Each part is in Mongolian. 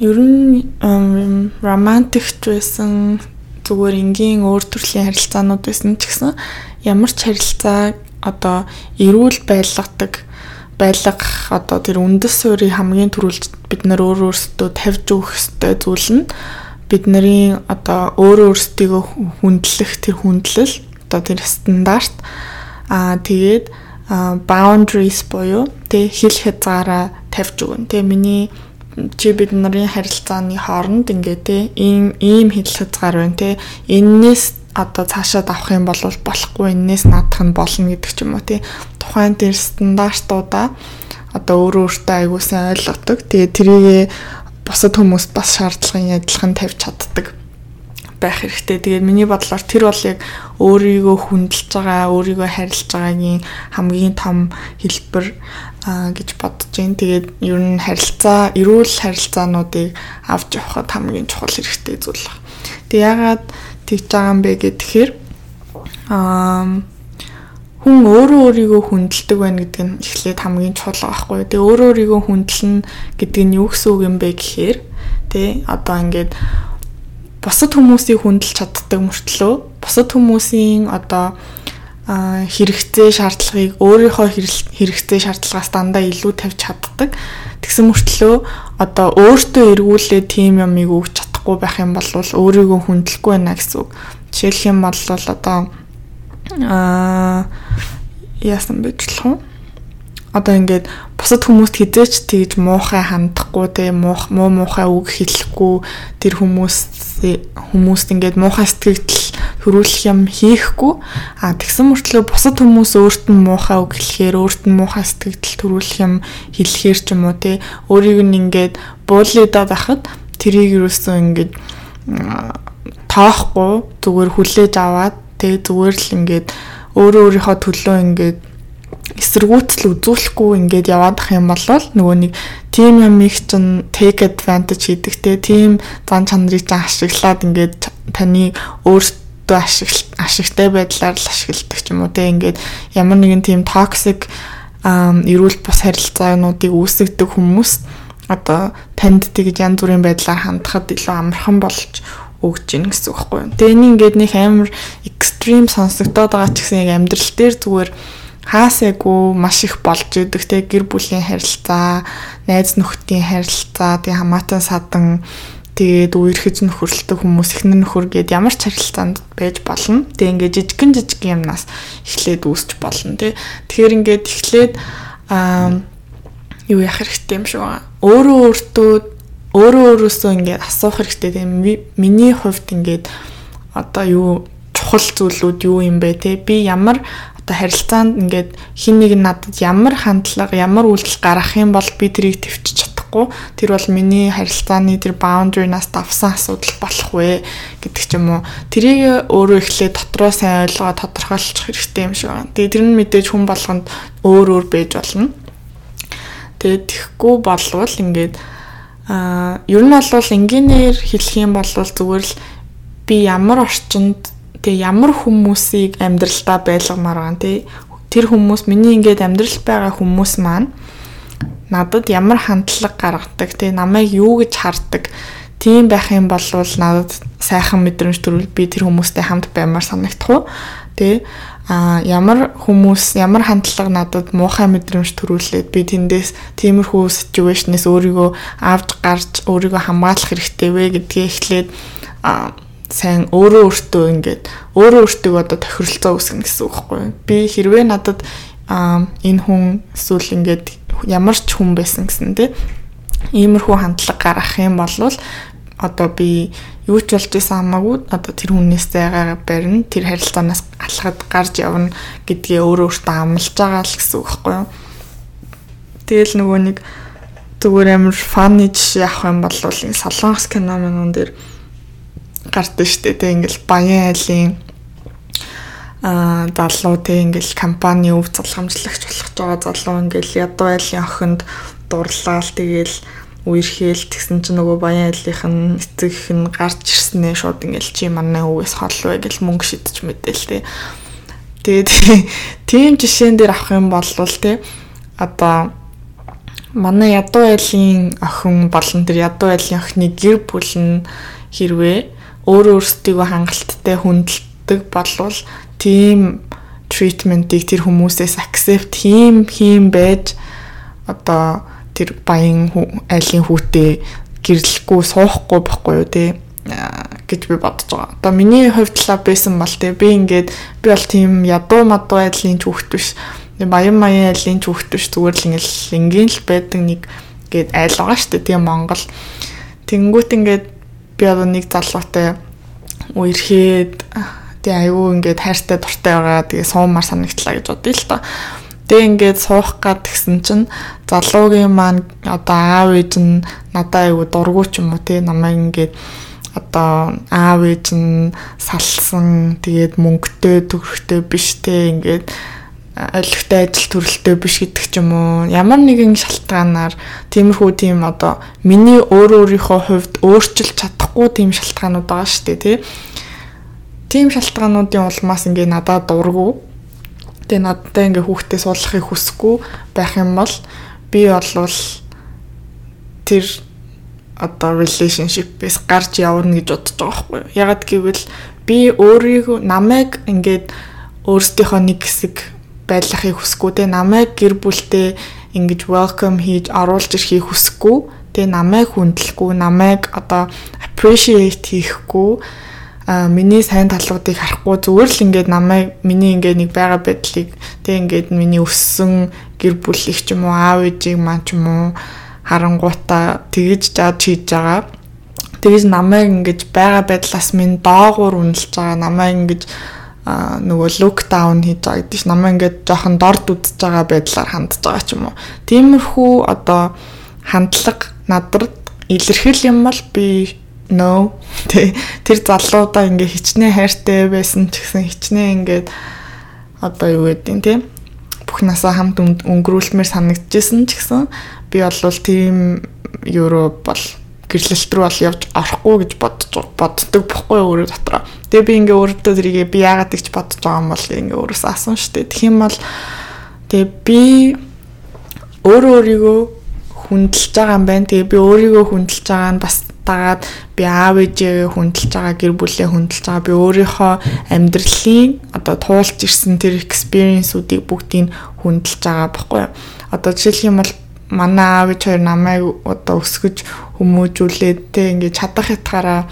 ер нь романтикч байсан зүгээр энгийн өөр төрлийн харилцаанууд байсан ч гэсэн ямар ч харилцаа одоо эрүүл байлгадаг байлгах одоо тэр үндэс суурийг хамгийн түрүүлж бид нар өөр өөрсдөө тавьж өгөх ёстой зүйл нь бидний одоо өөрөө өөрсдийгөө хүндлэх тэр хүндлэл одоо тэр стандарт аа тэгээд boundaries буюу тэг хил хязгаараа тавьж өгнө. Тэг миний чи бид нарын харилцааны хооронд ингээд те ийм ийм хил хязгаар байна те эннээс одоо цаашаа давах юм бол болохгүй энээс наадах нь болно гэдэг ч юм уу тий тухайн тэр стандартуудаа одоо өөрөө өөртөө аягүй сайн ойлгодог. Тэгээ тэрийг бусад хүмүүст бас шаардлагын адилхан тавьж чаддаг байх хэрэгтэй. Тэгээд миний бодлоор тэр бол яг өөрийгөө хүндэлж байгаа, өөрийгөө харилж байгаагийн хамгийн том хэлбэр гэж бодож байна. Тэгээд ер нь харилцаа, эрүүл харилцаануудыг авч явахад хамгийн чухал хэрэгтэй зүйл байна. Тэг ягаад тэгж байгаа юм бэ гэхээр аа хүн өөрөө өөрийгөө хүндэлдэг байна гэдэг нь эхлээд хамгийн чухал байхгүй. Тэгээ өөрөө өөрийгөө хүндэлнэ гэдэг нь юу гэсэн үг юм бэ гэхээр тий одоо ингээд бусад хүмүүсийг хүндэлж чаддаг мөртлөө бусад хүмүүсийн одоо хэрэгцээ шаардлагыг өөрийнхөө хэрэгцээ шаардлагаас дандаа илүү тавьж чаддаг. Тэгсэн мөртлөө одоо өөртөө эргүүлээ тийм юмыг өгч чадахгүй байх юм бол өөрийгөө хүндлэхгүй байна гэсэн үг. Жишээлх юм бол одоо аа яасан гэлэх вэ? Одоо ингээд бусад хүмүүст хизээч тэгж муухай хандахгүй те муу муухай үг хэлэхгүй тэр хүмүүс хүмүүст ингээд муухай сэтгэл хөрүүлэх юм хийхгүй. А тэгсэн мөртлөө бусад хүмүүс өөрт нь муухай үг хэлэхээр өөрт нь муухай сэтгэл төрүүлэх юм хэлэхээр ч юм уу те өөрийг нь ингээд буулидаад байхад тэрийг юусэн ингээд тоохгүй зүгээр хүлээж аваад те зүгээр л ингээд өөрөө өөрийнхөө төлөө ингээд эсэргүүцэл үзүүлэхгүй ингээд яваад ах юм бол нөгөө нэг team ямиг чинь take advantage хийдэг те team зан чанарыг чинь ашиглаад ингээд таны өөртөө ашигтай байдлаар л ашигладаг ч юм уу те ингээд ямар нэгэн team toxic эрүүл бус харилцаануудыг үүсгдэг хүмүүс одоо танд тэгж янз бүрийн байдлаар хандахад илүү амархан болж өгч гин гэсэн үг байхгүй юу. Тэгээ энэ ингээд нэг амар экстрим сонсогдоод байгаа ч гэсэн яг амьдрал дээр зүгээр хаасайгүй маш их болж идэг те гэр бүлийн харилцаа, найз нөхдийн харилцаа, тэгээ хамаатан садан тэгээд үерхэз нөхөрлөлтөг хүмүүс ихнэр нөхөр гээд ямар ч харилцаанд байж болно. Тэгээ ингээд жижигэн жижиг юмнаас эхлээд үүсч болно тий. Тэгэхээр ингээд эхлээд аа юу яах хэрэгтэй юм байгаа. Өөрөө өөртөө өөрөө өөрөөсөө ингээд асуух хэрэгтэй тийм миний хувьд ингээд одоо юу чухал зүйлүүд юу юм бэ те би ямар одоо харилцаанд ингээд хин нэг надад ямар хандлага ямар үйлдэл гаргах юм бол би тэрийг төвчж чадахгүй тэр бол миний харилцааны тэр boundary-наас давсан асуудал болох вэ гэдэг ч юм уу тэрийг өөрөө эхлээд дотроо сайн ойлгоод тодорхойлчих хэрэгтэй юм шиг байна. Тэгээ тэр нь мэдээж хүн болгонд өөр өөр байж болно. Тэгээ тэхгүй болвол ингээд Аа ер нь бол энгийнээр хэлэх юм бол зүгээр л би ямар орчинд тэг ямар хүмүүсийг амьдралдаа байлгамаар байгаа тий тэр хүмүүс миний ингээд амьдрал байгаа хүмүүс маань надад ямар хандлага гаргадаг тий намайг юу гэж хардаг тийм байх юм бол надад сайхан мэдрэмж төрүүл би тэр хүмүүстэй хамт баймаар санагдах уу? Тий а ямар хүмүүс ямар хандлага надад муухай мэдрэмж төрүүлээд би тэндээс тиймэрхүү ситүэйшнээс өөрийгөө авч гарч өөрийгөө хамгаалах хэрэгтэй вэ гэдгээ эхлээд сайн өөрөө өөртөө ингээд өөрөө өөртөө одоо тохиролцоо үүсгэнэ гэсэн үг байхгүй би хэрвээ надад энэ хүн эсвэл ингээд ямар ч хүн байсан гэсэн тий. Иймэрхүү хандлага гаргах юм бол одоо би юу ч болж исэн хамаагүй одоо тэр хүнээс зайгаа барина. Тэр харилцаанаас алхад гарч явна гэдгээ өөрөө өөртөө амлаж байгаа л гэсэн үг байхгүй юу. Тэгэл нөгөө нэг зүгээр амар фаны жишээ авах юм бол энэ солонгос кино мөн дээр гардаг штэ тэг ингээл баян айлын а залуу тэг ингээл компани өв залхамжлагч болох байгаа залуу ингээл ядуу айлын охинд дурлал тэгэл үерхээл тэгсэн чинь нөгөө баян айлынх нь эцэг нь гарч ирснээ шууд ингээл чи манай өвөөс хол вэ гэл мөнгө шидэж мэдээл тэ. Тэгээд тийм жишээн дээр авах юм бол тэ одоо манай ядуу айлын охин болон тэр ядуу айлын охины гэр бүл нь хэрвээ өөр өөрсдийгөө хангалттай хүндэлдэг болвол тийм treatment-ийг тэр хүмүүсээс accept хийм хийм байж одоо тэр баян айлын хүүтэй гэрлэхгүй суухгүй байхгүй юу те гэж би бодож байгаа. Одоо миний хувьд л байсан бол те би ингээд би бол тийм ядуу мадуу айлын хүүхд биш. Баян маян айлын хүүхд биш зүгээр л ингээд энгийн л байдаг нэг гээд айл байгаа шүү дээ тийм Монгол. Тэнгүүт ингээд би одоо нэг залуутай үерхэд тий аюу ингээд хайртай дуртай байгаа. Тэгээ суумар санагдлаа гэж бодъё л доо. Тэгээ ингээд суух гад гисэн чинь залуугийн маань одоо аав ээж нь надад аюу дургу ч юм уу тий. Намайг ингээд одоо аав ээж нь салсан тэгээд мөнгөтэй төгрөгтэй биш те ингээд ойлгохтой ажил төрөлтэй биш гэдэг ч юм уу. Ямар нэгэн шалтгаанаар тиймэрхүү тийм одоо миний өөр өөрийнхөө хувьд өөрчилж чадахгүй тийм шалтгаанууд байгаа шүү дээ тий Тийм шалтгаануудын улмаас ингээ надад дургу. Тэгээ надтай ингээ хүүхдээ суулгахыг хүсэхгүй байх юм бол би болвол тэр одоо relationship-ээс гарч явна гэж бодож байгаа байхгүй юу. Ягаад гэвэл би өөрийгөө намайг ингээд өөрсдийнхөө нэг хэсэг байлгахыг хүсэхгүй. Те намайг гэр бүлтэй ингэж welcome хийж оруулж ирэхийг хүсэхгүй. Те намайг хүндлэхгүй намайг одоо appreciate хийхгүй миний сайн талуудыг харахгүй зүгээр л ингээд намайг миний ингээд нэг байгаа байдлыг тэг ингээд миний өссөн гэр бүл их ч юм уу аав ээжийг маань ч юм уу харангуутаа тэгж жаад хийж байгаа. Тэгж намайг ингэж байгаа байдлаас минь доогуур үнэлж байгаа. Намайг ингэж нөгөө лук даун хийж байгаа гэдэг чинь намайг ингэж жоохон дорд үзэж байгаа байдлаар хандж байгаа ч юм уу. Тиймэрхүү одоо хандлага надрад илэрхийл юм бол би no тэр залуудаа ингээ хичнээн хайртай байсан ч гэсэн хичнээн ингээд одоо юу гэдэг нь тийм бүх насаа хамт өнгөрүүлмээр санагдчихсэн ч гэсэн би бол тийм евро бол гэрлэлт рүү бол явж орохгүй гэж бодож боддог бохгүй өөрөө дотроо. Тэгээ би ингээ өөртөө тэрийг би яагаад гэж бодож байгаа юм бол ингээ өөрөөсөө асуусан шүү дээ. Тэгэх юм бол тэгээ би өөрөө өөрийгөө хүндэлж байгаа юм байна. Тэгээ би өөрийгөө хүндэлж байгаа нь бас дагаад би аав ээжээ хүндэлж байгаа гэр бүлээ хүндэлж байгаа би өөрийнхөө амьдралын одоо туулж ирсэн тэр experience-үүдийг бүгдийг хүндэлж байгаа байхгүй юу. Одоо жишээлх юм бол манай аав ээж хоёр намайг одоо өсгөж хүмүүжүүлээд те ингээд чадах ятгаараа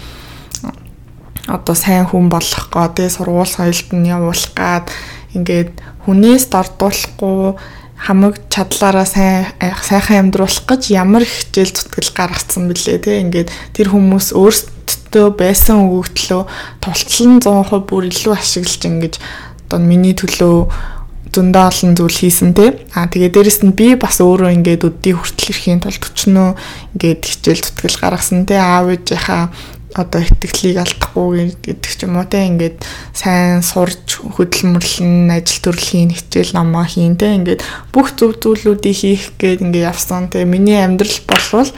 одоо сайн хүн болох гоо те сургууль соёлд нь явуулах гад ингээд хүнээс дордуулахгүй хамаг чадлаараа сайн сайхан амьдруулах гэж ямар их хичээл зүтгэл гаргацсан бэлээ те ингээд тэр хүмүүс өөрсдөө байсан өгөгдлөө тултлан 100% бүр илүү ашиглаж ингэж одоо миний төлөө зөндөө олон зүйл хийсэн те. Аа тэгээ дээрэс нь би бас өөрөө ингээд өдний хүртэл ирэхийн тулд өчнөө ингээд хичээл зүтгэл гаргасан те. Аав ээжийнхаа одоо ихтгэлийг алдахгүй гэдэг ч юм уу те. Ингээд сайн сурж хөдөлмөрлөн ажил төрлийн хичээл намаа хийн те. Ингээд бүх зөв зүйлүүдийг хийх гээд ингээд явсан те. Миний амьдрал болвол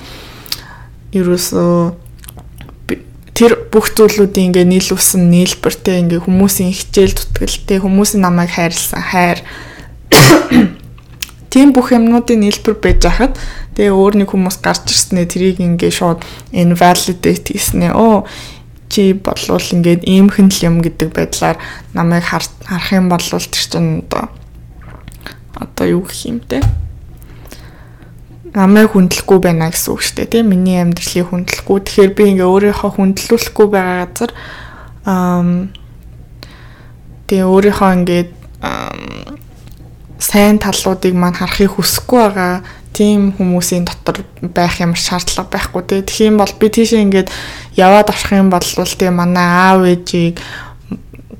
ерөөсөө тэр бүх зүйлүүдийн ингээ нийлүүлсэн нийлбэртэй ингээ хүмүүсийн хичээл зүтгэлтэй хүмүүсийн намайг хайрлсан хайр. Тийм бүх юмнуудын нийлбэр байж хахад тэгээ өөр нэг хүмүүс гарч ирснээр тэрийг ингээ шууд invalidate хийснэ. Оо чи болвол ингээд иймхэн л юм гэдэг байдлаар намайг харах юм бол тэр чинь одоо одоо юу гэх юм те? Намайг хүндлэхгүй байна гэсэн үг шүү дээ тийм миний амьдралыг хүндлэхгүй тэгэхээр би ингээ өөрийнхөө хүндлүүлэхгүй байгаа газар тэгээ өөрийнхөө ингээд сайн талуудыг маань харахыг хүсэхгүй байгаа тийм хүмүүсийн дотор байх ямар шаардлага байхгүй тий. Юм бол би тийшээ ингээд яваад орох юм бол тий манай аав ээжийг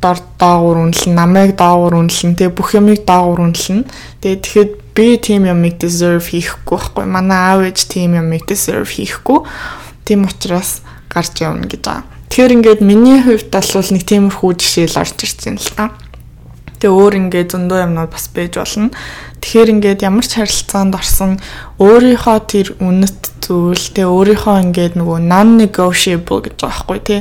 дор доогуур үнэлэн, намайг доогуур үнэлэн, тий бүх юмыг доогуур үнэлэн. Тэгээ тэгэхэд би тийм юмыг deserve хийхгүй байхгүй. Манай аав ээж тийм юмыг deserve хийхгүй. Тийм учраас гарч явна гэж байгаа. Тэгэхээр ингээд миний хувьд бол нэг тиймэрхүү жишээл орж ирсэн л та. Тэгээ өөр ингээд зөндөө юмнууд бас байж болно. Тэгэхээр ингээд ямар ч харилцаанд орсон өөрийнхөө тэр үнэт зүйл тэгээ өөрийнхөө ингээд нөгөө non negotiable гэж байгаа байхгүй тий.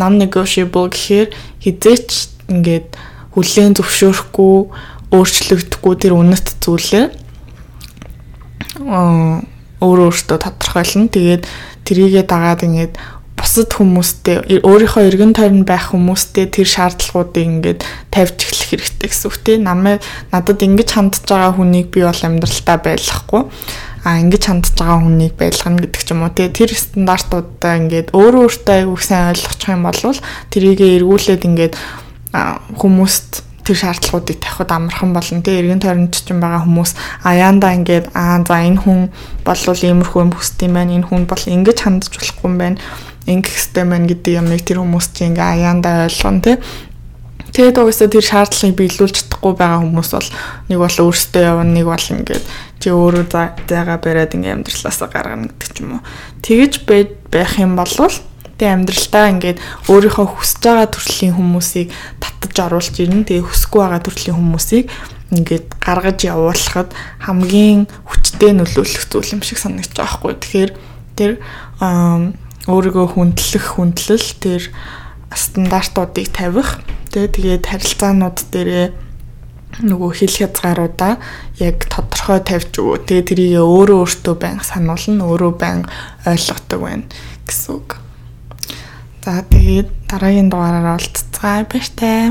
Non negotiable гэхээр хизээч ингээд хүлээн зөвшөөрөхгүй өөрчлөгдөхгүй тэр үнэт зүйлээ өөрөө өөртөө тодорхойлно. Тэгээд трийгээ дагаад ингээд бусад хүмүүстэй өөрийнхөө эргэн тойронд байх хүмүүстэй тэр шаардлагуудыг ингээд тавьж эхлэх хэрэгтэй гэсэн үг тийм намайг надад ингэж хандж байгаа хүнийг би бол амьдралтаа байлгахгүй а ингэж хандж байгаа хүнийг байлгана гэдэг ч юм уу тий тэр стандартуудаа ингээд өөрөө өөртөө айгуух сайн ойлгочих юм бол тэрийгэ эргүүлээд ингээд хүмүүст тэр шаардлагуудыг тавихад амархан болно. Тэгээ эргэн тойронд ч юм байгаа хүмүүс аяанда ингээд аа за энэ хүн болвол иймэрхүү юм хүсд юм байна. Энэ хүн бол ингэж хандж болохгүй юм байна ингэх хэрэгтэй байна гэдэг юмыг тэр хүмүүс чинь ингээ аяандаа ойлгоно тий. Тэгээд угаасаа тэр шаардлагыг биелүүлж чадахгүй байгаа хүмүүс бол нэг бол өөртөө явна, нэг бол ингээд чи өөрөө зайгаа бариад ингээ амьдралаасаа гаргана гэдэг ч юм уу. Тэгэж байх юм бол тэг амьдралтаа ингээд өөрийнхөө хүсэж байгаа төрлийн хүмүүсийг татаж оруулж ирнэ. Тэгээ хүсэхгүй байгаа төрлийн хүмүүсийг ингээд гаргаж явуулахад хамгийн хүчтэй нөлөөлөх зүйл юм шиг санагдаж байгаа хгүй. Тэгэхээр тэр өөрийгөө хүндлэх хүндлэл тэр стандартуудыг тавих тэгээ тэгээд харилцаанууд дээрээ нөгөө хэл хязгааруудаа яг тодорхой тавьж өгөө. Тэгээ тэрийг өөрөө өөртөө байнга сануулна, өөрөө байнга ойлгодог байна гэсэн үг. За тэгээд дараагийн дугаараар уулзцгаая баяртай.